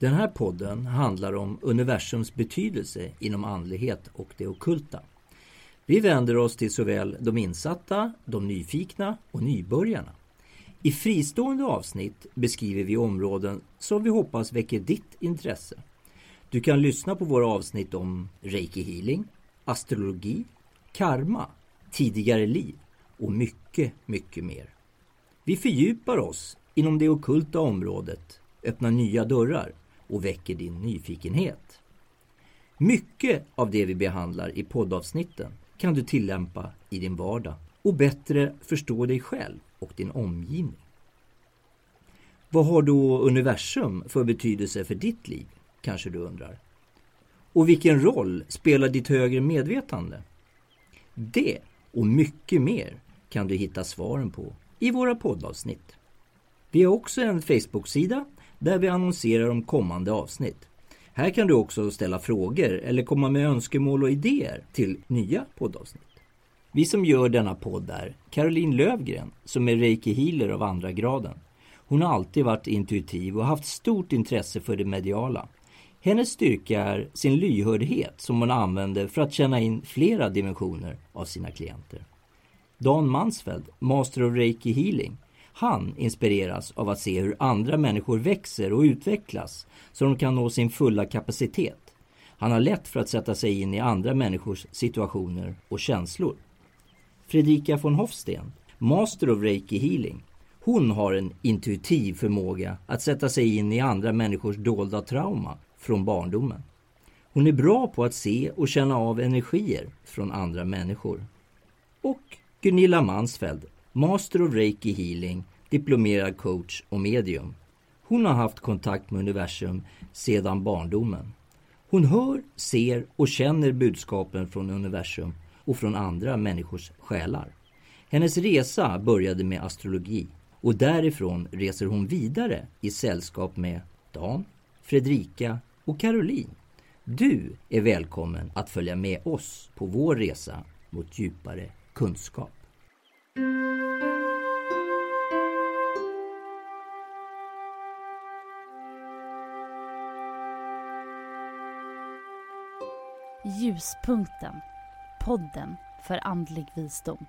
Den här podden handlar om universums betydelse inom andlighet och det okulta. Vi vänder oss till såväl de insatta, de nyfikna och nybörjarna. I fristående avsnitt beskriver vi områden som vi hoppas väcker ditt intresse. Du kan lyssna på våra avsnitt om reiki healing, astrologi, karma, tidigare liv och mycket, mycket mer. Vi fördjupar oss inom det okulta området, öppnar nya dörrar och väcker din nyfikenhet. Mycket av det vi behandlar i poddavsnitten kan du tillämpa i din vardag och bättre förstå dig själv och din omgivning. Vad har då universum för betydelse för ditt liv, kanske du undrar? Och vilken roll spelar ditt högre medvetande? Det och mycket mer kan du hitta svaren på i våra poddavsnitt. Vi har också en Facebook-sida där vi annonserar om kommande avsnitt. Här kan du också ställa frågor eller komma med önskemål och idéer till nya poddavsnitt. Vi som gör denna podd är Caroline Lövgren som är reiki healer av andra graden. Hon har alltid varit intuitiv och haft stort intresse för det mediala. Hennes styrka är sin lyhördhet som hon använder för att känna in flera dimensioner av sina klienter. Dan Mansfeld, Master of Reiki Healing, han inspireras av att se hur andra människor växer och utvecklas så de kan nå sin fulla kapacitet. Han har lätt för att sätta sig in i andra människors situationer och känslor. Fredrika von Hofsten, Master of Reiki Healing, hon har en intuitiv förmåga att sätta sig in i andra människors dolda trauma från barndomen. Hon är bra på att se och känna av energier från andra människor. Och Gunilla Mansfeld, Master of Reiki Healing, diplomerad coach och medium. Hon har haft kontakt med universum sedan barndomen. Hon hör, ser och känner budskapen från universum och från andra människors själar. Hennes resa började med astrologi och därifrån reser hon vidare i sällskap med Dan, Fredrika och Caroline. Du är välkommen att följa med oss på vår resa mot djupare kunskap. Ljuspunkten. Podden för andlig visdom.